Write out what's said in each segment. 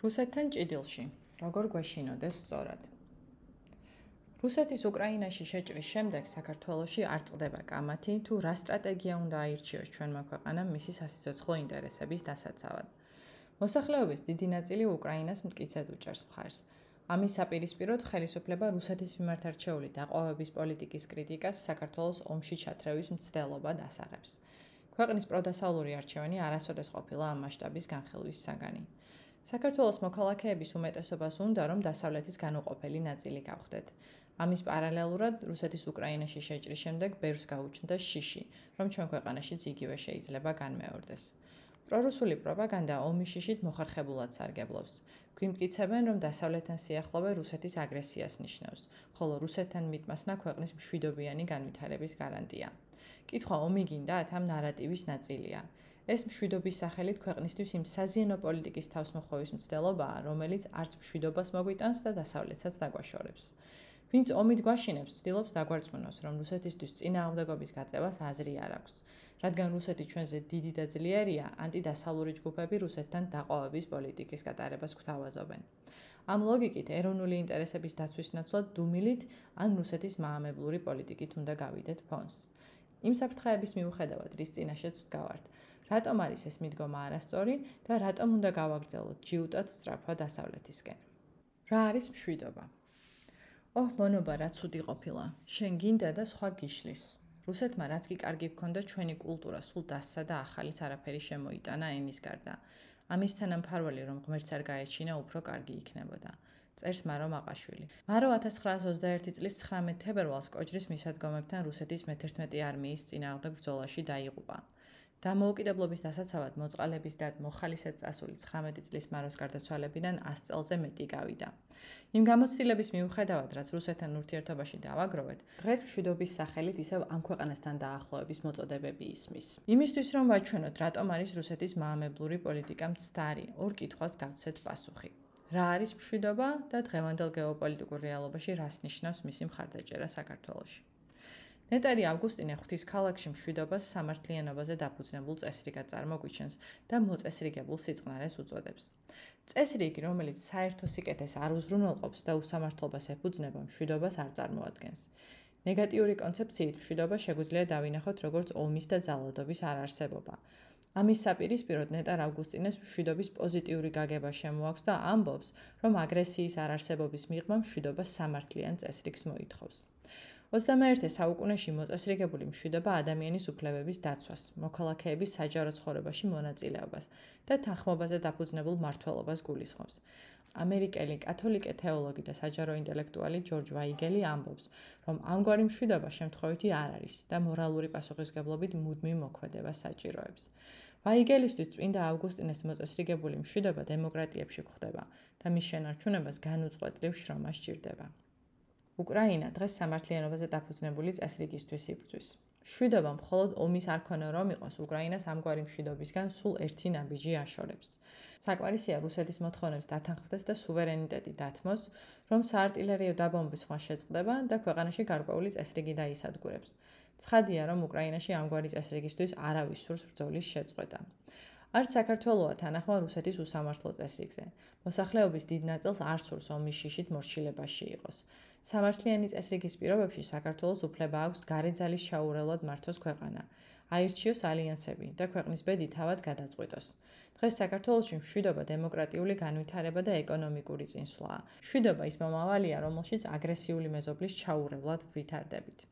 რუსეთთან ჭიდილში როგორ გვეშინოდეს სწორად? რუსეთის უკრაინაში შეჭრის შემდეგ საქართველოსი არ წდება კამათი თუ რა სტრატეგია უნდა აირჩიოს ჩვენმა ქვეყანამ მისი სასიცოცხლო ინტერესების დასაცავად? მოსახლეობის დიდი ნაწილი უკრაინას მტკიცედ უჭერს მხარს. ამის საპირისპიროდ ხელისუფლება რუსეთის მიმართ არჩეული დაყოვების პოლიტიკის კრიტიკას საქართველოს ომში ჩათრევის მცდელობად ასაღებს ქვეყნის პროდასავლური არჩევანი არასოდეს ყოფილა ამ მასშტაბის განხილვის საგანი საქართველოს მოქალაქეების უმეტესობას უნდა რომ დასავლეთის განუყოფელი ნაწილი გავხდეთ. ამის პარალელურად რუსეთის უკრაინაში შეჭრის შემდეგ ბერს გაუჩნდა შიში, რომ ჩვენ ქვეყანაშიც იგივე შეიძლება განმეორდეს. პრორუსული პროპაგანდა ომის შიშით მოხარხებულად სარგებლობს. გვიმტკიცებენ, რომ დასავლეთთან სიახლოვე რუსეთის აგრესიას ნიშნავს, ხოლო რუსეთთან მიტმასნა ქვეყნის მშვიდობიანი განვითარების გარანტია. კითხვა ომი გინდათ ამ ნარატივის ნაწილია. ეს მშვიდობის სახელით ქვეყნისთვის იმ საზიანო პოლიტიკის თავსმოხვევის მცდელობაა, რომელიც არც მშვიდობას მოგვიტანს და დასავლეთსაც დაგვაშორებს. ვინც ომით გვაშინებს, ცდილობს დაგვარწმუნოს, რომ რუსეთისთვის წინააღმდეგობის გაწევას აზრი არ აქვს, რადგან რუსეთი ჩვენზე დიდი და ძლიერია, ანტიდასავლური ჯგუფები რუსეთთან დაყოვების პოლიტიკის გატარებას გვთავაზობენ. ამ ლოგიკით, ეროვნული ინტერესების დაცვის ნაცვლად დუმილით ან რუსეთის მაამებლური პოლიტიკით უნდა გავიდეთ ფონს. იმ საფრთხეების მიუხედავად, რის წინაშეც ვდგავართ, რატომ არის ეს მიდგომა არასწორი და რატომ უნდა გავაგრძელოთ ჯიუტად სწრაფვა დასავლეთისკენ? რა არის მშვიდობა? ოჰ, მონობა რა ცუდი ყოფილა. შენ გინდა და სხვა გიშლის. რუსეთმა რაც კი კარგი გქონდა ჩვენი კულტურა, სულ დასსა და ახალიც არაფერი შემოიტანა ენის გარდა. ამის თანამფარველი რომ ღმერთს არ გაეჩინა, უფრო კარგი იქნებოდა. წერს მარო მაყაშვილი. მარო 1921 წლის 19 თებერვალს კოჯრის მისადგომებთან რუსეთის მე-11 არმიის წინააღმდეგ ბრძოლაში დაიღუპა. დამოუკიდებლობის დასაცავად მოწყალების და მოხალისედ წასული 19 წლის მაროს გარდაცვალებიდან 100 წელზე მეტი გავიდა. იმ გამოცდილების მიუხედავად, რაც რუსეთთან ურთიერთობაში დავაგროვეთ, დღეს მშვიდობის სახელით ისევ ამ ქვეყანასთან დაახლოების მოწოდებები ისმის. იმისთვის რომ ვაჩვენოთ, რატომ არის რუსეთის მაამებლური პოლიტიკა მცდარი, ორ კითხვას გავცეთ პასუხი. რა არის მშვიდობა და დღევანდელ გეოპოლიტიკურ რეალობაში რას ნიშნავს მისი მხარდაჭერა საქართველოში. ნეტარი ავგუსტინე ღვთის ქალაქში მშვიდობას სამართლიანობაზე დაფუძნებულ წესრიგად წარმოგვიჩენს და მოწესრიგებულ სიწყნარეს უწოდებს. წესრიგი, რომელიც საერთო სიკეთეს არ უზრუნველყოფს და უსამართლობას ეფუძნება, მშვიდობას არ წარმოადგენს. ნეგატიური კონცეფციით მშვიდობა შეგვიძლია დავინახოთ როგორც ომის და ძალადობის არარსებობა. ამის საპირისპიროდ ნეტარ ავგუსტინეს მშვიდობის პოზიტიური გაგება შემოაქვს და ამბობს, რომ აგრესიის არარსებობის მიღმა მშვიდობა სამართლიან წესრიგს მოითხოვს. 21 საუკუნეში მოწესრიგებული მშვიდობა ადამიანის უფლებების დაცვას, მოქალაქეების საჯარო ცხოვრებაში მონაწილეობას და თანხმობაზე დაფუძნებულ მართლობას გულისხმობს. ამერიკელი კათოლიკე თეოლოგი და საჯარო ინტელექტუალი ჯორჯ ვაიგელი ამბობს, რომ ამგვარი მშვიდობა შემთხვევითი არ არის და მორალური პასუხისგებლობით მუდმივ მოქმედებას საჭიროებს. ვაიგელისთვის წმინდა ავგუსტინეს მოწესრიგებული მშვიდობა დემოკრატიებში გვხდება და მის შენარჩუნებას განუწყვეტლივ შრომა სჭირდება. უკრაინა დღეს სამართლიანობაზე დაფუძნებული წესრიგისთვის იბრძვის. შვიდობა მხოლოდ ომის არ ქონა რომ იყოს უკრაინას ამგვარი მშვიდობისგან სულ ერთი ნაბიჯი აშორებს. საკვარისია რუსეთის მოთხოვნებს დათანხმდეს და სუვერენიტეტი დათმოს, რომ საარტილერიო დაბომბვის ხმა შეწყდება და ქვეყანაში გარკვეული წესრიგი დაისადგურებს. ცხადია, რომ უკრაინაში ამგვარი წესრიგისთვის არავის სურს ბრძოლის შეწყვეტა. არც საქართველოა თანახმა რუსეთის უსამართლო წესრიგზე. მოსახლეობის დიდ ნაწილს არ სურს ომის შიშით მორჩილებაში იყოს. სამართლიანი წესრიგის პირობებში საქართველოს უფლება აქვს გარეძალის შაურელად მართოს ქვეყანა. აირჩიოს ალიანსები და ქვეყნის ბედი თავად გადაწყვიტოს. დღეს საქართველოში მშვიდობა დემოკრატიული განვითარება და ეკონომიკური წინსვლაა. მშვიდობა ის მომავალია, რომელშიც აგრესიული მეზობლის ჩაურევლად ვითარდებით.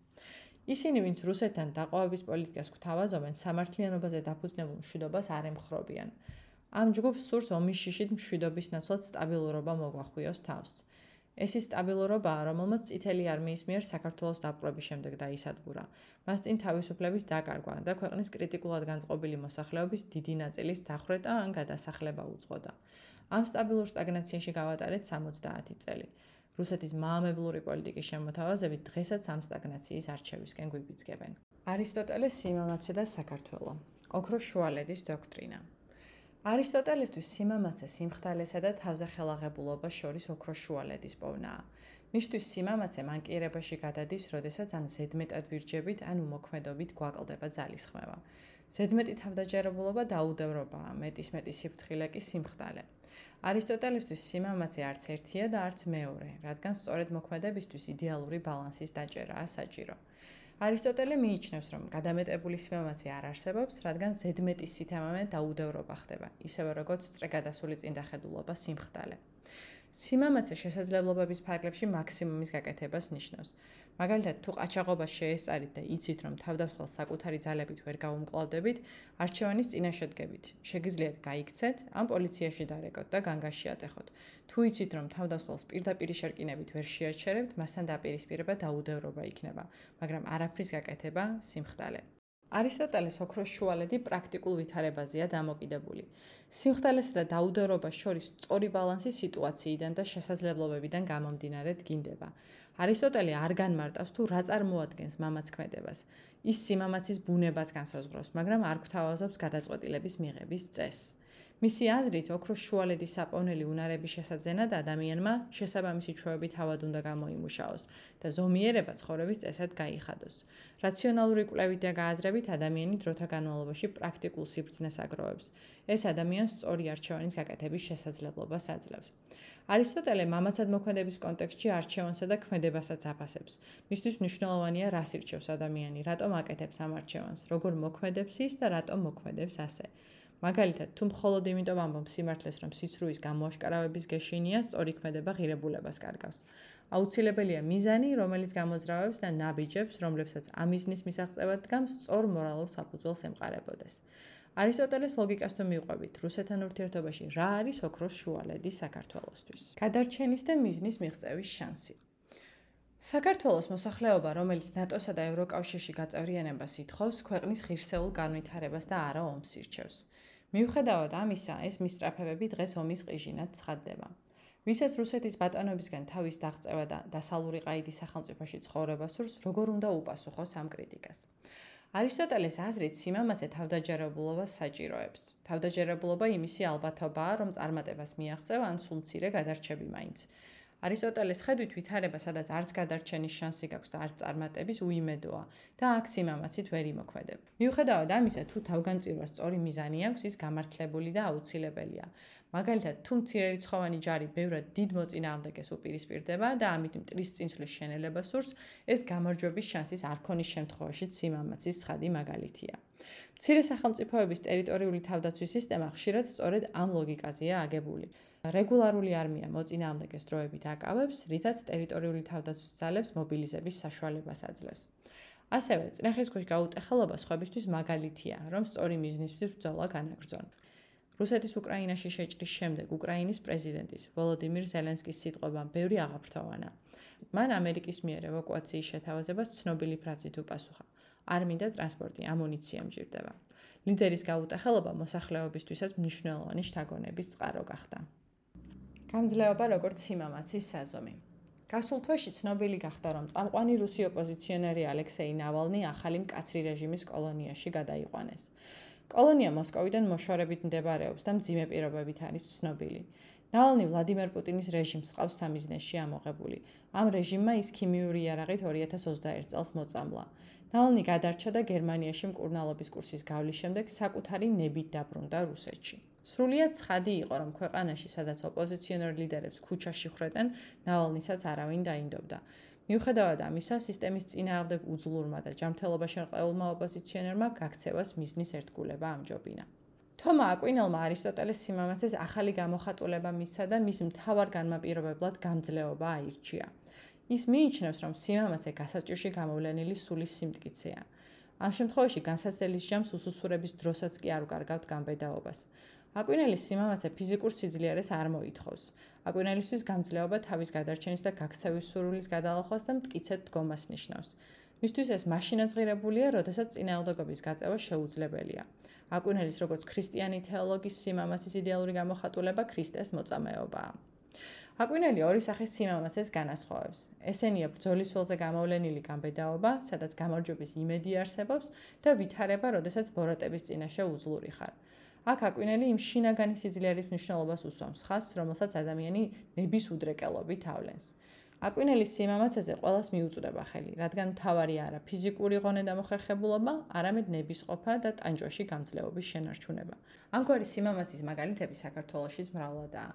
ისინი, ვინც რუსეთთან დაყოვების პოლიტიკას გვთავაზობენ, სამართლიანობაზე დაფუძნებულ მშვიდობას არ ემხრობიან. ამ ჯგუფს სურს ომის შიშით მშვიდობის ნაცვლად სტაბილურობა მოგვახვიოს თავს. ეს ის სტაბილურობაა, რომელმაც წითელი არმიის მიერ საქართველოს დაპყრობის შემდეგ დაისადგურა. მას წინ თავისუფლების დაკარგვა და ქვეყნის კრიტიკულად განწყობილი მოსახლეობის დიდი ნაწილის დახვრეტა ან გადასახლება უძღოდა. ამ სტაბილურ სტაგნაციაში გავატარეთ 70 წელი. რუსეთის მაამებლური პოლიტიკის შემოთავაზებით დღესაც ამ სტაგნაციის არჩევისკენ გვიბიძგებენ. არისტოტელეს სიმამაცე და საქართველო. ოქროს შუალედის დოქტრინა. არისტოტელესთვის სიმამაცე სიმხდალესა და თავზეხელაღებულობას შორის ოქროს შუალედის პოვნაა. მისთვის სიმამაცე მანკიერებაში გადადის, როდესაც ან ზედმეტად ვირჯებით, ან უმოქმედობით გვაკლდება ძალისხმევა. ზედმეტი თავდაჯერებულობა დაუდევრობაა, მეტის მეტი სიფრთხილე კი სიმხდალე. არისტოტელესთვის სიმამაცე არც ერთია და არც მეორე, რადგან სწორედ მოქმედებისთვის იდეალური ბალანსის დაჭერაა საჭირო. არისტოტელე მიიჩნევს, რომ გადამეტებული სიმამაცე არ არსებობს, რადგან ზედმეტის სითამამე დაუდევრობა ხდება, ისევე როგორც წრეგადასული წინდახედულობა სიმხდალე. სიმამაცე შესაძლებლობების ფარგლებში მაქსიმუმის გაკეთებას ნიშნავს. მაგალითად, თუ ყაჩაღობას შეესწარით და იცით, რომ თავდასხმას საკუთარი ძალებით ვერ გაუმკლავდებით, არჩევანის წინაშე დგებით. შეგიძლიათ გაიქცეთ, ან პოლიციაში დარეკოთ და განგაში ატეხოთ. თუ იცით, რომ თავდასხმას პირდაპირ შერკინებით ვერ შეაჩერებთ, მასთან დაპირისპირება დაუდევრობა იქნება, მაგრამ არაფრის გაკეთება სიმხდალე. არისტოტელეს ოქროს შუალედი პრაქტიკულ ვითარებაზეა დამოკიდებული. სიმხდალესა და დაუდერობას შორის სწორი ბალანსი სიტუაციიდან და შესაძლებლობებიდან გამომდინარე დგინდება. არისტოტელე არ განმარტავს თუ რა წარმოადგენს მამაცქმედებას. ის სიმამაცის ბუნებას განსაზღვრავს, მაგრამ არ გვთავაზობს გადაწყვეტილების მიღების წესს. მისი აზრით, ოქროს შუალედის საპოვნელი უნარების შესაძენად ადამიანმა შესაბამისი ჩვევები თავად უნდა გამოიმუშაოს და ზომიერება ცხოვრების წესად გაიხადოს. რაციონალური კვლევით და გააზრებით ადამიანი დროთა განმავლობაში პრაქტიკულ სიბრძნეს აგროვებს. ეს ადამიანს სწორი არჩევანის გაკეთების შესაძლებლობას აძლევს. არისტოტელე მამაცად მოქმედების კონტექსტში არჩევანსა და ქმედებასაც აფასებს. მისთვის მნიშვნელოვანია რას ირჩევს ადამიანი, რატომ აკეთებს ამ არჩევანს, როგორ მოქმედებს ის და რატომ მოქმედებს ასე. მაგალითად, თუ მხოლოდ იმიტომ ამბობ სიმართლეს, რომ სიცრუის გამოაშკარავების გეშინია, სწორი ქმედება ღირებულებას კარგავს. აუცილებელია მიზანი, რომელიც გამოძრავებს და ნაბიჯებს, რომლებსაც ამიზნის მისაღწევად დგამს, სწორ მორალურ საფუძველს ემყარებოდეს. არისტოტელეს ლოგიკას თუ მიყვებით, რუსეთთან ურთიერთობაში რა არის ოქროს შუალედი საქართველოსთვის? გადარჩენის და მიზნის მიღწევის შანსი. საქართველოს მოსახლეობა, რომელიც ნატოსა და ევროკავშირში გაწევრიანებას ითხოვს, ქვეყნის ღირსეულ განვითარებას და არა ომს ირჩევს. მიუხედავად ამისა, ეს მისწრაფებები დღეს ომის ყიჟინად ცხადდება. ვისაც რუსეთის ბატონობისგან თავის დაღწევა და დასალური ყაიდის სახელმწიფოში ცხოვრება სურს, როგორ უნდა უპასუხოს ამ კრიტიკას? არისტოტელეს აზრით, სიმამაცე თავდაჯერებულობას საჭიროებს. თავდაჯერებულობა იმისი ალბათობაა, რომ წარმატებას მიაღწევა ან სულ მცირე გადარჩები მაინც. არისტოტელეს ხედვით ვითარება, სადაც არც გადარჩენის შანსი გაქვს და არც წარმატების უიმედოა და აქ სიმამაცით ვერ იმოქმედებ. მიუხედავად ამისა, თუ თავგანწირვა სწორი მიზანი აქვს, ის გამართლებული და აუცილებელია. მაგალითად, თუ მცირერიცხოვანი ჯარი ბევრად დიდ მოწინააღმდეგეს უპირისპირდება და ამით მტრის წინსვლის შენელება სურს, ეს გამარჯვების შანსის არ ქონის შემთხვევაში სიმამაცის ცხადი მაგალითია. მცირე სახელმწიფოების ტერიტორიული თავდაცვის სისტემა ხშირად სწორედ ამ ლოგიკაზეა აგებული. რეგულარული არმია მოწინააღმდეგეს დროებით აკავებს, რითაც ტერიტორიული თავდაცვის ძალებს მობილიზების საშუალებას აძლევს. ასევე, წნეხის ქვეშ გაუტეხელობა სხვებისთვის მაგალითია, რომ სწორი მიზნისთვის ბრძოლა განაგრძონ. რუსეთის უკრაინაში შეჭრის შემდეგ უკრაინის პრეზიდენტის ვოლოდიმირ ზელენსკის სიტყვებამ ბევრი აღაფრთოვანა. მან ამერიკის მიერ ევაკუაციის შეთავაზებას ცნობილი ფრაზით უპასუხა: არ მინდა ტრანსპორტი, ამუნიცია მჭირდება. ლიდერის გაუტეხელობა მოსახლეობისთვისაც მნიშვნელოვანი შთაგონების წყარო გახდა. გამძლეობა როგორც სიმამაცის საზომი. გასულ თვეში ცნობილი გახდა, რომ წამყვანი რუსი ოპოზიციონერი ალექსეი ნავალნი ახალი მკაცრი რეჟიმის კოლონიაში გადაიყვანეს. კოლონია მოსკოვიდან მოშორებით მდებარეობს და მძიმე პირობებით არის ცნობილი. ნავალნი ვლადიმერ პუტინის რეჟიმს ყავს სამიზნეში ამოღებული. ამ რეჟიმმა ის ქიმიური იარაღით 2021 წელს მოწამლა. ნავალნი გადარჩა და გერმანიაში მკურნალობის კურსის გავლის შემდეგ საკუთარი ნებით დაბრუნდა რუსეთში. სრულიად ცხადი იყო, რომ ქვეყანაში, სადაც ოპოზიციონერ ლიდერებს ქუჩაში ხრედნენ, ნავალნისაც არავინ დაინდობდა. მიუხედავად ამისა, სისტემის წინააღმდეგ უძლურმა და ჯანმრთელობაში რყეულმა ოპოზიციონერმა გაქცევას მიზნის ერთგულება ამჯობინა. თომა აკვინელმა არისტოტელეს სიმამაცეს ახალი გამოხატულება მისცა და მის მთავარ განმაპირობებლად გამძლეობა აირჩია. ის მიიჩნევს, რომ სიმამაცე გასაჭირში გამოვლენილი სულის სიმტკიცეა. ამ შემთხვევაში განსაცდელის ჯამს უსუსურების დროსაც კი არ უკარგავთ გამბედაობას. აკვინელის სიმამაცე ფიზიკურ სიძლიერეს არ მოითხოვს. აკვინელისთვის გამძლეობა თავის გადარჩენის და გაქცევის სურვილის გადალახვას და მტკიცედ დგომას ნიშნავს. მისთვის ეს მაშინაც ღირებულია, როდესაც წინააღმდეგობის გაწევა შეუძლებელია. აკვინელის როგორც ქრისტიანი თეოლოგის სიმამაცის იდეალური გამოხატულება ქრისტეს მოწამეობაა. აკვინელი ორი სახის სიმამაცეს განასხვავებს. ესენია ბრძოლის ველზე გამოვლენილი გამბედაობა, სადაც გამარჯვების იმედი არსებობს და ვითარება, როდესაც ბოროტების წინაშე უძლური ხარ. აქ აკვინელი იმ შინაგანი სიძლიერის მნიშვნელობას უსვამს ხას, რომელსაც ადამიანი ნების უდრეკელობით ავლენს. აკვინელის სიმამაცაზე ყოველას მიუწვდება ხელი, რადგან თავარი არა ფიზიკური ღონე და მოხერხებულობა, არამედ ნებისყოფა და ტანჯვაში გამძლეობის შენარჩუნება. ამგვარი სიმამაცის მაგალითები საქართველოსშიც მრავლადაა.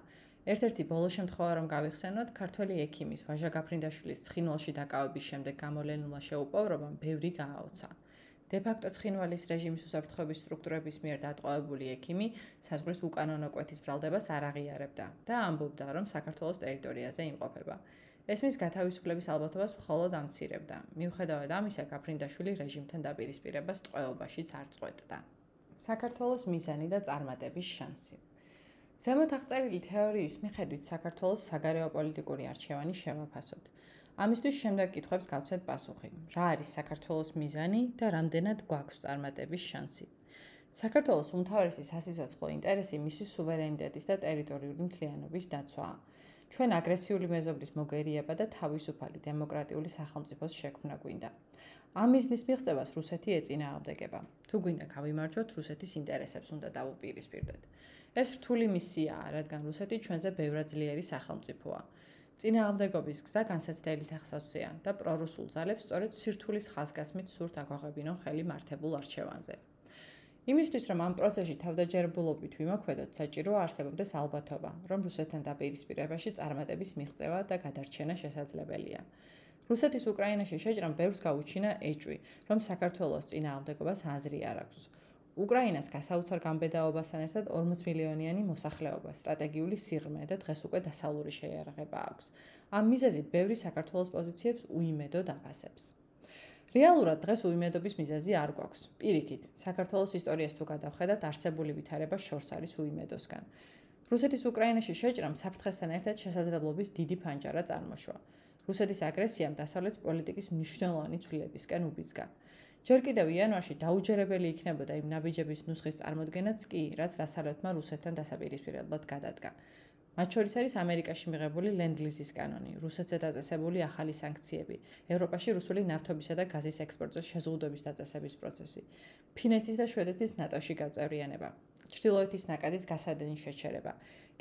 ერთ-ერთი ბოლო შემთხვევა რომ გავიხსენოთ, ქართველი ექიმის ვაჟა გაფრინდაშვილის ცხინვალში დაკავების შემდეგ გამოლენულმა შეუპოვრობამ ბევრი გააოცა. დე-ფაქტო ცხინვალის რეჟიმის უსაფრთხოების სტრუქტურების მიერ დატყვევებული ექიმი საზღვრის უკანონო კვეთის ბრალდებას არ აღიარებდა და ამბობდა, რომ საქართველოს ტერიტორიაზე იმყოფება. ეს მის გათავისუფლების ალბათობას მხოლოდ ამცირებდა. მიუხედავად ამისა, გაფრინდაშვილი რეჟიმთან დაპირისპირებას ტყვეობაშიც არ წყვეტდა. საქართველოს მიზანი და წარმატების შანსი ზემოთ აღწერილი თეორიის მიხედვით საქართველოს საგარეო პოლიტიკური არჩევანი შევაფასოთ. ამისთვის შემდეგ კითხვებს გავცეთ პასუხი. რა არის საქართველოს მიზანი და რამდენად გვაქვს წარმატების შანსი? საქართველოს უმთავრესი სასიცოცხლო ინტერესი მისი სუვერენიტეტის და ტერიტორიული მთლიანობის დაცვაა. ჩვენ აგრესიული მეზობლის მოგერიება და თავისუფალი დემოკრატიული სახელმწიფოს შექმნა გვინდა. ამ მიზნის მიღწევას რუსეთი ეწინააღმდეგება. თუ გვინდა გავიმარჯვოთ, რუსეთის ინტერესებს უნდა დავუპირისპირდეთ. ეს რთული მისიაა, რადგან რუსეთი ჩვენზე ბევრად ძლიერი სახელმწიფოა. წინააღმდეგობის გზა განსაცდელი ახსავსეა და პრორუსულ ძალებს სწორედ სირთულის ხაზგასმით სურთ აღვაღებინონ ხელი მართებულ არჩევანზე. იმისთვის რომ ამ პროცესში თავდაჯერებულობით ვიმოქმედოთ, საჭიროა არსებობდეს ალბათობა, რომ რუსეთთან დაპირისპირებაში წარმატების მიღწევა და გადარჩენა შესაძლებელია. რუსეთის უკრაინაში შეჭრამ ბევრს გაუჩინა ეჭვი, რომ საქართველოს წინააღმდეგობას აზრი არ აქვს. უკრაინას გასაოცარ გამბედაობასთან ერთად 40 მილიონიანი მოსახლეობა, სტრატეგიული სიღრმე და დღეს უკვე დასავლური შეიარაღება აქვს. ამ მიზეზით ბევრი საქართველოს პოზიციებს უიმედოდ აფასებს. რეალურად დღეს უიმედობის მიზეზი არ გვაქვს. პირიქით, საქართველოს ისტორიას თუ გადავხედათ, არსებული ვითარება შორს არის უიმედოსგან. რუსეთის უკრაინაში შეჭრამ საფრთხესთან ერთად შესაძლებლობის დიდი ფანჯარა წარმოშვა. რუსეთის აგრესიამ დასავლეთის პოლიტიკის მნიშვნელოვანი ცვლილებისკენ უბიძგა. ჯერ კიდევ იანვარში დაუჯერებელი იქნებოდა იმ ნაბიჯების ნუსხის წარმოქმნაც კი, რაც დასავლეთმა რუსეთთან დასაპირისპირებლად გადადგა. მათ შორის არის ამერიკაში მიღებული ლენდლიზის კანონი, რუსეთზე დაწესებული ახალი სანქციები, ევროპაში რუსული ნავთობისა და გაზის ექსპორტზე შეზღუდვების დაწესების პროცესი, ფინეთის და შვედეთის ნატოში გაწევრიანება, ჩრდილოეთის ნაკადის გასადენის შეჩერება,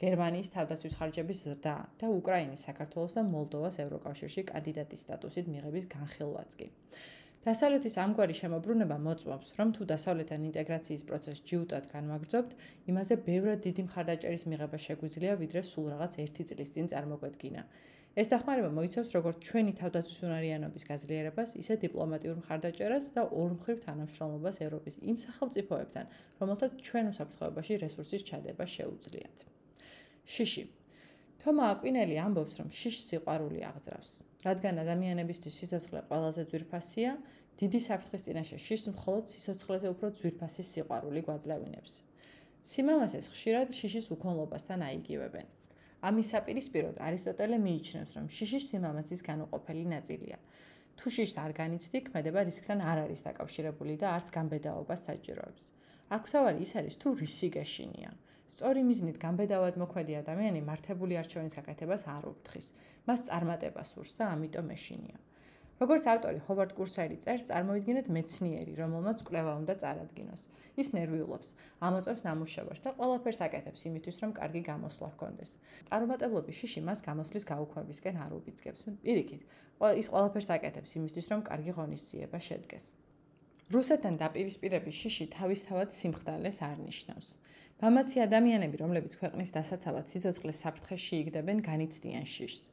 გერმანიის თავდაცვის ხარჯების ზრდა და უკრაინის, საქართველოს და მოლდოვას ევროკავშირში კანდიდატის სტატუსით მიღების განხილვაც კი. დასავლეთის ამგვარი შემოbrunება მოწმობს, რომ თუ დასავლეთთან ინტეგრაციის პროცესი ჯიუტად განვაგრძობთ, იმაზე ბევრად დიდი მხარდაჭერის მიღება შეგვიძლია, ვიდრე სულ რაღაც 1 წლის წინ წარმოგვედგინა. ეს დახმარება მოიცავს როგორც ჩვენი თავდაცვის უნარიანობის გაძლიერებას, ისე დიპლომატიურ მხარდაჭერას და ორმხრივ თანამშრომლობას ევროპის იმ სახელმწიფოებთან, რომელთაც ჩვენ უსაფრთხოებაში რესურსის ჩადება შეუძლიათ. შიში თომა აკვინელი ამბობს, რომ შიშს სიყვარული აღძრავს. რადგან ადამიანებისთვის სიცოცხლე ყველაზე ძვირფასია, დიდი საფრთხის წინაშე შიშს მხოლოდ სიცოცხლეზე უფრო ძვირფასი სიყვარული გვაძლევინებს. სიმამაცეს ხშირად შიშის უქონლობასთან აიგივებენ. ამის საპირისპიროდ არისტოტელე მიიჩნევს, რომ შიში სიმამაცის განუყოფელი ნაწილია. თუ შიშს არ განიცდი, ქმედება რისკთან არ არის დაკავშირებული და არც გამბედაობას საჭიროებს. აქ თავარი ის არის, თუ რისი გეშინია. სწორი მიზნით გამბედავად მოქმედი ადამიანი მართებული არჩევნის გაკეთებას არ უფრთხის. მას წარმატება სურს და ამიტომ ეშინია. როგორც ავტორი ჰოვარდ კურსერი წერს, წარმოვიდგინეთ მეცნიერი, რომელმაც კვლევა უნდა წარადგინოს. ის ნერვიულობს, ამოწევს ნამუშევარს და ყველაფერს აკეთებს იმისთვის, რომ კარგი გამოსვლა ჰქონდეს. წარმატებლობის შიში მას გამოსვლის გაუქმებისკენ არ უბიძგებს. პირიქით, ის ყველაფერს აკეთებს იმისთვის, რომ კარგი ღონისძიება შედგეს. რუსეთთან დაპირისპირების შიში თავისთავად სიმხდალეს არნიშნავს. მამაცი ადამიანები, რომლებიც ქვეყნის დასაცავად სიცოცხლის საფრთხეში იგდებენ, განიცდიან შიშს.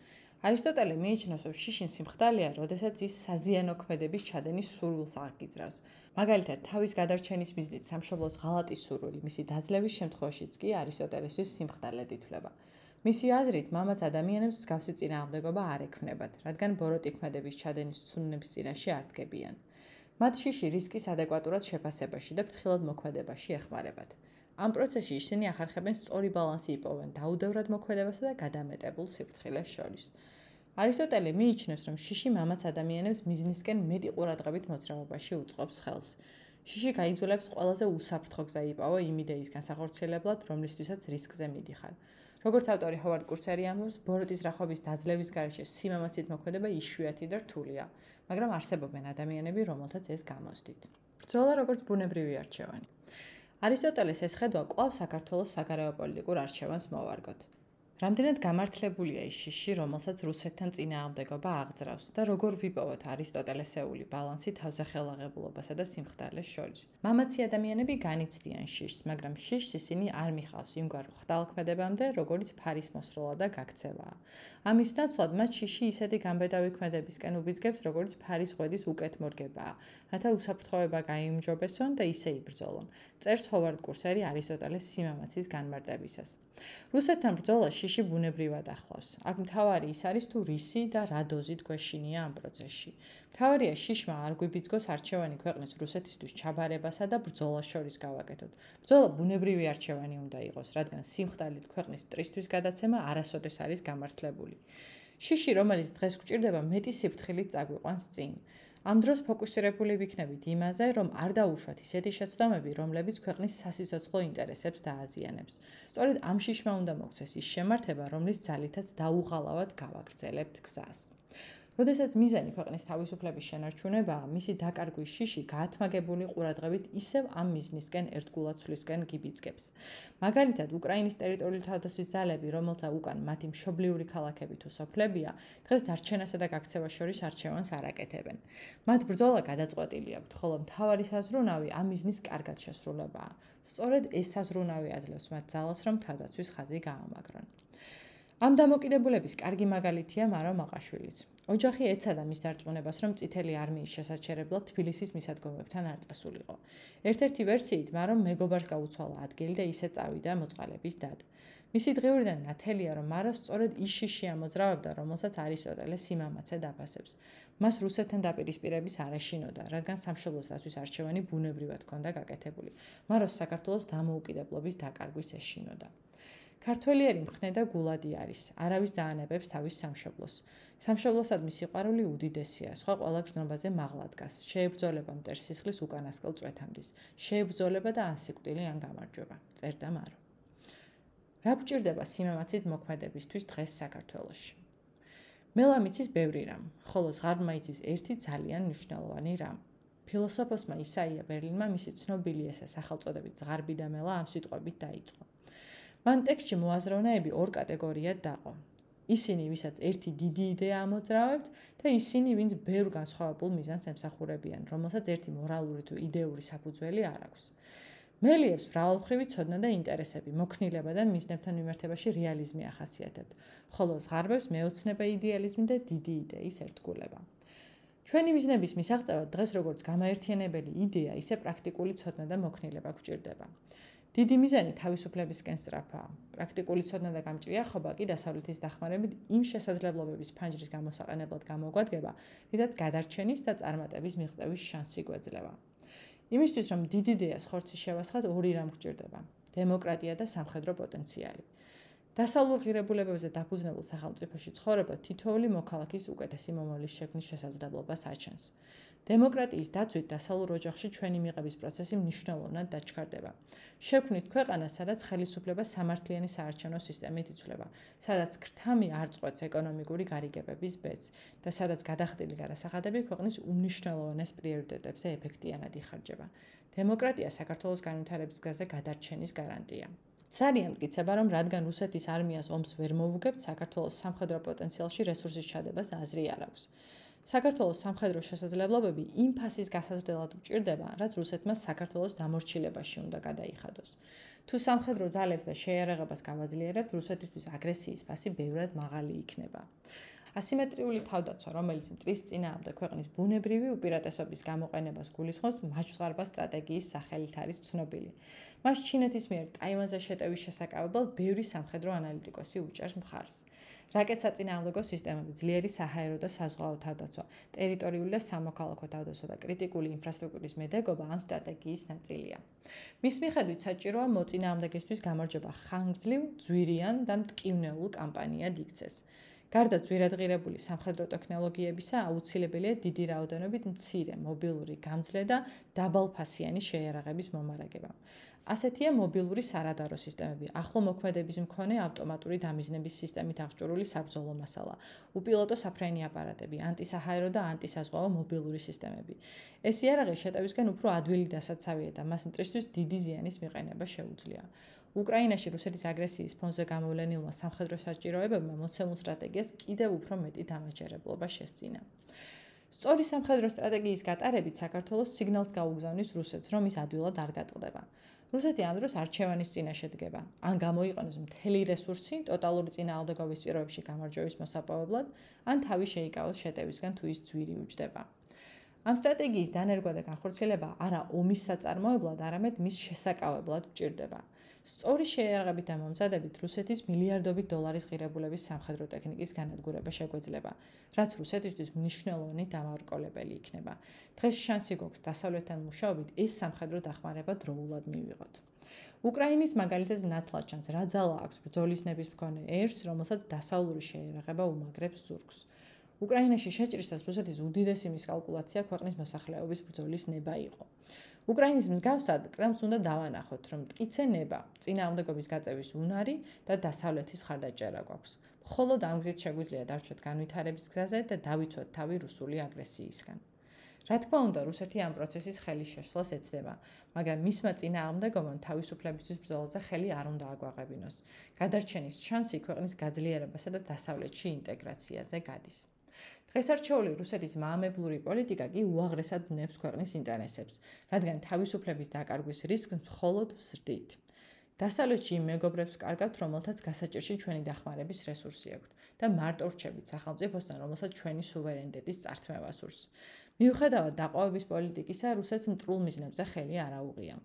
არისტოტელე მიიჩნევს, რომ შიშინ სიმხდალეა, როდესაც ის საზიანო ქმედების ჩადენის სურვილს აღგიძრავს. მაგალითად, თავის გადარჩენის მიზნით სამშობლოს ღალატის სურვილი, მისი დაძლევის შემთხვევაშიც კი არისტოტელესთვის სიმხდალედ ითვლება. მისი აზრით, მამაც ადამიანებს მსგავსი წინააღმდეგობა არ ექნებათ, რადგან ბოროტი ქმედების ჩადენის ცუნების წინაშე არ დგებიან. მათ შიში რისკის ადეკვატურად შეფასებაში და ფრთხილად მოქმედებაში ეხმარებათ. ამ პროცესში ისინი ახარხებენ სწორი ბალანსი იპოვენ დაუდევრად მოქმედებასა და გადამეტებულ სიფრთხილეს შორის. არისტოტელე მიიჩნევს, რომ შიში მამაც ადამიანებს მიზნისკენ მეტი ყურადღებით მოძრაობაში უწყობს ხელს. შიში გაიძულებს ყველაზე უსაფრთხო გზა იპოვო იმ იდეის განსახორციელებლად, რომლისთვისაც რისკზე მიდიხარ. როგორც ავტორი ჰოვარდ კურსერი ამბობს, ბოროტის რახობის დაძლევის გარეშე სიმამაცით მოქმედება იშვიათი და რთულია, მაგრამ არსებობენ ადამიანები, რომელთაც ეს გამოსდით. ბრძოლა როგორც ბუნებრივი არჩევანი. არისტოტელეს ეს ხედვა კვლავ საქართველოს საგარეო პოლიტიკურ არჩევანს მოვარგოთ. რამდენად გამართლებულია ის შიში, რომელსაც რუსეთთან წინააღმდეგობა აღძრავს და როგორ ვიპოვოთ არისტოტელესეული ბალანსი თავზახელაღებულობასა და სიმხდალეს შორის. მამაცი ადამიანები განიცდიან შიშს, მაგრამ შიშს ისინი არ მიხავს იმგვარ ხვდალქმედებამდე, როგორც ფარის მოსროლა და გაქცევაა. ამის ნაცვლად მათ შიში ისეთი გამბედავი ქმედებისკენ უბიძგებს, როგორც ფარის ღვედის უკეთ მორგებაა, რათა უსაფრთხოება გაიმჯობესონ და ისე იბრძოლონ. წერს ჰოვარდ კურსერი არისტოტელეს სიმამაცის განმარტებისას. რუსეთთან ბრძოლა შიში ბუნებრივად ახლავს. აქ მთავარი ის არის თუ რისი და რა დოზით გვეშინია ამ პროცესში. მთავარია შიშმა არ გვიბიძგოს არჩევანი ქვეყნის რუსეთისთვის ჩაბარებასა და ბრძოლას შორის გავაკეთოთ. ბრძოლა ბუნებრივი არჩევანი უნდა იყოს, რადგან სიმხდალით ქვეყნის მტრისთვის გადაცემა არასოდეს არის გამართლებული. შიში, რომელიც დღეს გვჭირდება, მეტი სიფრთხილით წაგვიყვანს წინ. ამ დროს ფოკუსირებული ვიქნებით იმაზე, რომ არ დაუშვათ ისეთი შეცდომები, რომლებიც ქვეყნის სასიცოცხლო ინტერესებს დააზიანებს. სწორედ ამ შიშმა უნდა მოქცეს ის შემართება, რომლის ძალითაც დაუღალავად გავაგრძელებთ გზას. როდესაც მიზანი ქვეყნის თავისუფლების შენარჩუნებაა, მისი დაკარგვის შიში გაათმაგებული ყურადღებით ისევ ამ მიზნისკენ ერთგულაცვლისკენ გიბიძგებს. მაგალითად, უკრაინის ტერიტორიული თავდაცვის ძალები, რომელთა უკან მათი მშობლიური ქალაქები თუ სოფლებია, დღეს დარჩენასა და გაქცევას შორის არჩევანს არაკეთებენ. მათ ბრძოლა გადაწყვეტილი აქვთ, ხოლო მთავარი საზრუნავი ამ მიზნის კარგად შესრულებაა. სწორედ ეს საზრუნავი აძლევს მათ ძალას, რომ თავდაცვის ხაზი გაამაგრონ. ამ დამოკიდებულების კარგი მაგალითია მარო მაყაშვილიც. ოჯახი ეცადა მის დარწმუნებას, რომ წითელი არმიის შესაჩერებლად თბილისის მისადგომებთან არ წასულიყო. ერთ-ერთი ვერსიით მარო მეგობარს გაუცვალა ადგილი და ისე წავიდა მოწყალების დად. მისი დღეურიდან ნათელია, რომ მარო სწორედ ის შიში ამოძრავებდა, რომელსაც არისტოტელე სიმამაცე დაფასებს. მას რუსეთთან დაპირისპირების არაშინოდა, რადგან სამშობლოს დაცვის არჩევანი ბუნებრივად ჰქონდა გაკეთებული. მაროს საქართველოს დამოუკიდებლობის დაკარგვის ეშინოდა. ქართველიერი მხნე და გულადი არის. არავის დაანებებს თავის სამშობლოს. სამშობლოსადმი სიყვარული უდიდესია. სხვა ყველა გრძნობაზე მაღლა დგას. შეებრძოლება მტერს სისხლის უკანასკელ წვეთამდის. შეებრძოლება და ანსიკვდილი ან გამარჯვება. წერდა მარო. რა გჭირდება სიმამაცით მოქმედებისთვის დღეს საქართველოში? მელამიცის ბევრი რამ, ხოლო ზღარმა იცის ერთი ძალიან მნიშვნელოვანი რამ. ფილოსოფოსმა ისაია ბერლინმა მისი ცნობილი ესე სახელწოდებით ზღარბი და მელა ამ სიტყვებით დაიწყო. მან ტექსტში მოაზროვნეები ორ კატეგორიად დაყო. ისინი, ვისაც ერთი დიდი იდეა ამოძრავებთ და ისინი, ვინც ბევრ განსხვავებულ მიზანს ემსახურებიან, რომელსაც ერთი მორალური თუ იდეური საფუძველი არ აქვს. მელიებს მრავალმხრივი ცოდნა და ინტერესები, მოქნილება და მიზნებთან მიმართებაში რეალიზმი ახასიათებთ, ხოლო ზღარბებს მეოცნება, იდეალიზმი და დიდი იდეის ერთგულება. ჩვენი მიზნების მისაღწევად დღეს როგორც გამაერთიანებელი იდეა, ისე პრაქტიკული ცოდნა და მოქნილება გვჭირდება. დიდი მიზანი თავისუფლებისკენ სწრაფაა. პრაქტიკული ცოდნა და გამჭრიახობა კი დასავლეთის დახმარებით იმ შესაძლებლობების ფანჯრის გამოსაყენებლად გამოგვადგება, რითაც გადარჩენის და წარმატების მიღწევის შანსი გვეძლევა. იმისთვის, რომ დიდი იდეას ხორცი შევასხათ, ორი რამ გვჭირდება: დემოკრატია და სამხედრო პოტენციალი. დასავლურ ღირებულებებზე დაფუძნებულ სახელმწიფოში ცხოვრება თითოეული მოქალაქის უკეთესი მომავლის შექმნის შესაძლებლობას აჩენს. დემოკრატიის დაცვით დასავლურ ოჯახში ჩვენი მიღების პროცესი მნიშვნელოვნად დაჩქარდება. შექმნით ქვეყანა, სადაც ხელისუფლება სამართლიანი საარჩევნო სისტემით იცვლება, სადაც ქრთამი არ წყვეტს ეკონომიკური გარიგებების ბედს და სადაც გადახდილი გარასახადები ქვეყნის უმნიშვნელოვანეს პრიორიტეტებზე ეფექტიანად იხარჯება. დემოკრატია საქართველოს განვითარების გზაზე გადარჩენის გარანტია. ცარია მტკიცება, რომ რადგან რუსეთის არმიას ომს ვერ მოუგებთ, საქართველოს სამხედრო პოტენციალში რესურსის ჩადებას აზრი არ აქვს. საქართველოს სამხედრო შესაძლებლობები იმ ფასის გასაზრდელად უჭირდება, რაც რუსეთმა საქართველოს დამორჩილებაში უნდა გადაიხადოს. თუ სამხედრო ძალებს და შეერაღებას გავაძლიერებთ, რუსეთისთვის აგრესიის ფასი ბევრად მაღალი იქნება. ასიმეტრიული თავდაცვა, რომელიც მტრის წინააღმდეგ ქვეყნის ბუნებრივი უპირატესობის გამოყენებას გულისხმობს, მაჩვზღარბა სტრატეგიის სახელით არის ცნობილი. მას ჩინეთის მიერ ტაივანზე შეტევის შესაკავებლად ბევრი სამხედრო ანალიტიკოსი უჭერს მხარს. რაკეტსაწინააღმდეგო სისტემები, ძლიერი საჰაერო და საზღვაო თავდაცვა, ტერიტორიული და სამოქალაქო თავდაცვა და კრიტიკული ინფრასტრუქტურის მედეგობა ამ სტრატეგიის ნაწილია. მის მიხედვით საჭიროა მოწინააღმდეგისთვის გამარჯობა ხანგრძლივ, ძვირიან და მტკივნეულ კამპანიად იქცეს. გარდა ძვირადღირებული სამხედრო ტექნოლოგიებისა, აუცილებელია დიდი რაოდენობით მცირე მობილური გამძლე და დაბალფასიანი შეიარაღების მომარაგება. ასეთია მობილური სარადარო სისტემები, ახლო მოქმედების მქონე ავტომატური დამიზნების სისტემით აღჭურვილი საბრძოლო მასალა, უპილოტო საფრენი აპარატები, ანტისაჰაერო და ანტისაზღვაო მობილური სისტემები. ეს იარაღი შეტევისგან უფრო ადვილი დასაცავია და მას მტრისთვის დიდი ზიანის მიყენება შეუძლია. უკრაინაში რუსეთის აგრესიის ფონზე გამოვლენილმა სამხედრო საჭიროებებმა მოცემულ სტრატეგიას კიდევ უფრო მეტი დამაჯერებლობა შესწინა. სწორი სამხედრო სტრატეგიის გატარებით საქართველოს სიგნალს გაუგზავნის რუსეთს, რომ ის ადვილად არ გატყდება. რუსეთი ამ დროს არჩევანის წინაშე დგება. ან გამოიყენოს მთელი რესურსი ტოტალური წინააღმდეგობის პირობებში გამარჯვების მოსაპოვებლად, ან თავი შეიკავოს შეტევისგან თუ ის ძვირი უჯდება. ამ სტრატეგიის დანერგვა და განხორციელება არა ომის საწარმოებლად, არამედ მის შესაკავებლად გჭირდება. სწორი შეერაღებით და მომზადებით რუსეთის მილიარდობით დოლარის ღირებულების სამხედრო ტექნიკის განადგურება შეგვეძლება, რაც რუსეთისთვის მნიშვნელოვანი დამარკოლებელი იქნება. დღეს შანსი გვაქვს დასავლეთთან მუშაობით ეს სამხედრო დახმარება დროულად მივიღოთ. უკრაინის მაგალითად ნათლად ჩანს, რა ძალა აქვს ბრძოლის ნების მქონე ერს, რომელსაც დასავლური შეერაღება უმაგრებს ზურგს. უკრაინაში შეჭრისას რუსეთის უდიდესი მის კალკულაცია ქვეყნის მოსახლეობის ბრძოლის ნება იყო. უკრაინის მსგავსად კრემლს უნდა დავანახოთ, რომ მტკიცენება, წინააღმდეგობის გაწევის უნარი და დასავლეთის მხარდაჭერა გვაქვს. მხოლოდ ამ გზით შეგვიძლია დარჩოთ განვითარების გზაზე და დავიცვათ თავი რუსული აგრესიისგან. რა თქმა უნდა, რუსეთი ამ პროცესის ხელის შეშლას ეცდება, მაგრამ მისმა წინააღმდეგობამ თავისუფლებისთვის ბრძოლაზე ხელი არ უნდა აგვაყებინოს. გადარჩენის შანსი ქვეყნის გაძლიერებასა და დასავლეთში ინტეგრაციაზე გადის. დღესარჩეული რუსეთის მაამებლური პოლიტიკა კი უაღრესად ნებს ქვეყნის ინტერესებს, რადგან თავისუფლების დაკარგვის რისკს მხოლოდ ვსრდით. დასავლეთში იმ მეგობრებს კარგავთ, რომელთაც გასაჭირში ჩვენი დახმარების რესურსი აქვთ და მარტო რჩებით სახელმწიფოსთან, რომელსაც ჩვენი სუვერენიტეტის წართმევა სურს. მიუხედავად დაყოვების პოლიტიკისა, რუსეთს მტრულ მიზნებზე ხელი არ აუღია.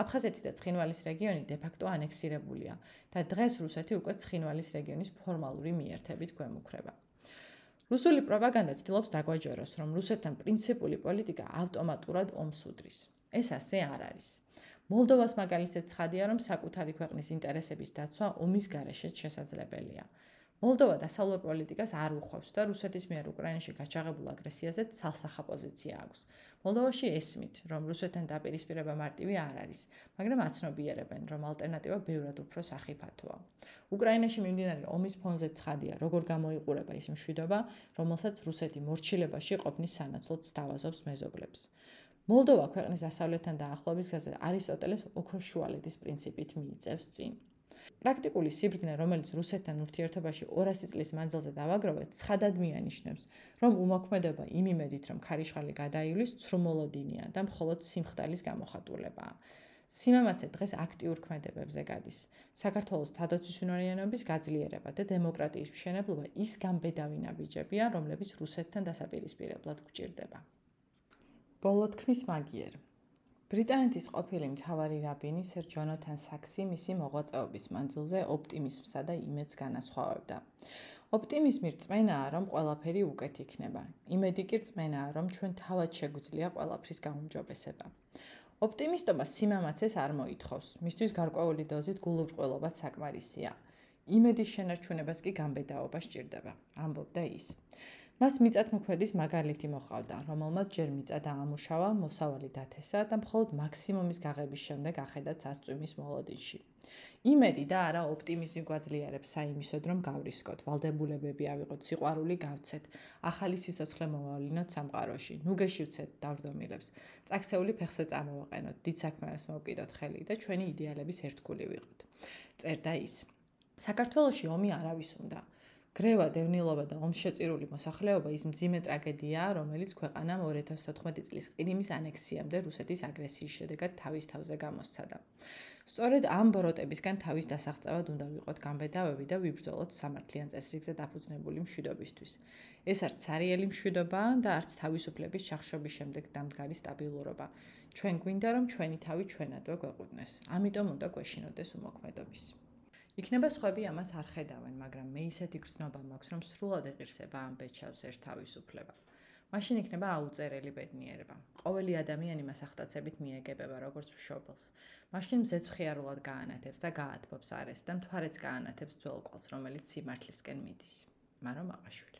აფხაზეთი და ცხინვალის რეგიონი დე-ფაქტო ანექსირებულია და დღეს რუსეთი უკვე ცხინვალის რეგიონის ფორმალური მიერთებით გვემუქრება. რუსული პროპაგანდა ცდილობს დაგვაჯეროს, რომ რუსეთთან პრინციპული პოლიტიკა ავტომატურად ომს უდრის. ეს ასე არ არის. მოლდოვას მაგალითად ცხადია, რომ საკუთარი ქვეყნის ინტერესების დაცვა ომის გარეშე შესაძლებელია. მოლდოვა დასავლურ პოლიტიკას არ უხვევს და რუსეთის მიერ უკრაინაში გაჩაღებულ აგრესიაზე ცალსახა პოზიცია აქვს. მოლდოვაში ესმით, რომ რუსეთთან დაპირისპირება მარტივი არ არის, მაგრამ აცნობიერებენ, რომ ალტერნატივა ბევრად უფრო სახიფათოა. უკრაინაში მიმდინარე ომის ფონზე ცხადია, როგორ გამოიყურება ის მშვიდობა, რომელსაც რუსეთი მორჩილებაში ყოფნის სანაცვლოდ სთავაზობს მეზობლებს. მოლდოვა ქვეყნის დასავლეთთან დაახლოების გზაზე არისტოტელეს ოქროშუალედის პრინციპით მიიწევს წინ. პრაქტიკული სიბრძნე, რომელიც რუსეთთან ურთიერთობაში 200 წლის მანძილზე დავაგროვეთ, ცხადად მიანიშნებს, რომ უმოქმედება იმ იმედით, რომ ქარიშხალი გადაივლის, ცრუმოლოდინია და მხოლოდ სიმხდალის გამოხატულებაა. სიმამაცე დღეს აქტიურ ქმედებებზე გადის. საქართველოს თადოცვის უნარიანობის გაძლიერება და დემოკრატიის მშენებლობა ის გამბედავი ნაბიჯებია, რომლებიც რუსეთთან დასაპირისპირებლად გვჭირდება. ბოლოთქმის მაგიერი ბრიტანეთის ყოფილი მთავარი რაბინი სერ ჯონათან საქსი მისი მოღვაწეობის მანძილზე ოპტიმიზმსა და იმედს განასხვავებდა. ოპტიმიზმი რწმენაა, რომ ყველაფერი უკეთ იქნება. იმედი კი რწმენაა, რომ ჩვენ თავად შეგვიძლია ყველაფრის გაუმჯობესება. ოპტიმისტობა სიმამაცეს არ მოითხოვს. მისთვის გარკვეული დოზით გულურყველობაც საკმარისია. იმედის შენარჩუნებას კი გამბედაობა სჭირდება, ამბობდა ის. მას მიწათმოქმედის მაგალითი მოყავდა, რომელმაც ჯერ მიწა დაამუშავა, მოსავალი დათესა და მხოლოდ მაქსიმუმის გაღების შემდეგ ახედა წასწვიმის მოლოდინში. იმედი და არა ოპტიმიზმი გვაძლიერებს საიმისოდ, რომ გავრისკოთ, ვალდებულებები ავიღოთ, სიყვარული გავცეთ, ახალი სიცოცხლე მოვალინოთ სამყაროში, ნუ გეშივცეთ დავრდომილებს, წაქცეული ფეხზე წამოვაყენოთ, დიდ საქმეებს მოვკიდოთ ხელი და ჩვენი იდეალების ერთგული ვიყოთ. წერდა ის. საქართველოსი ომი არავის უნდა. გრევა, დევნილობა და ომშეწირული მოსახლეობა ის მძიმე ტრაგედიაა, რომელიც ქვეყანამ 2014 წლის ყირიმის ანექსიამდე რუსეთის აგრესიის შედეგად თავის თავზე გამოსცადა. სწორედ ამ ბოროტებისგან თავის დასაღწევად უნდა ვიყოთ გამბედავები და ვიბრძოლოთ სამართლიან წესრიგზე დაფუძნებული მშვიდობისთვის. ეს არც ცარიელი მშვიდობა და არც თავისუფლების ჩახშობის შემდეგ დამდგარი სტაბილურობა. ჩვენ გვინდა რომ ჩვენი თავი ჩვენადვე გვეყუდნეს. ამიტომ უნდა გვეშინოდეს უმოქმედობის. იქნება სხვები ამას არ ხედავენ, მაგრამ მე ისეთი გრძნობა მაქვს, რომ სრულად ეღირსება ამ ბეჭავს ერთ თავისუფლება. მაშინ იქნება აუწერელი ბედნიერება. ყოველი ადამიანი მას ახტაცებით მიეგებება როგორც მშობელს. მაშინ მზეც მხიარულად გაანათებს და გაათბობს არეს და მთვარეც გაანათებს ძველ ყოლს, რომელიც სიმართლისკენ მიდის. მარო მაყაშვილი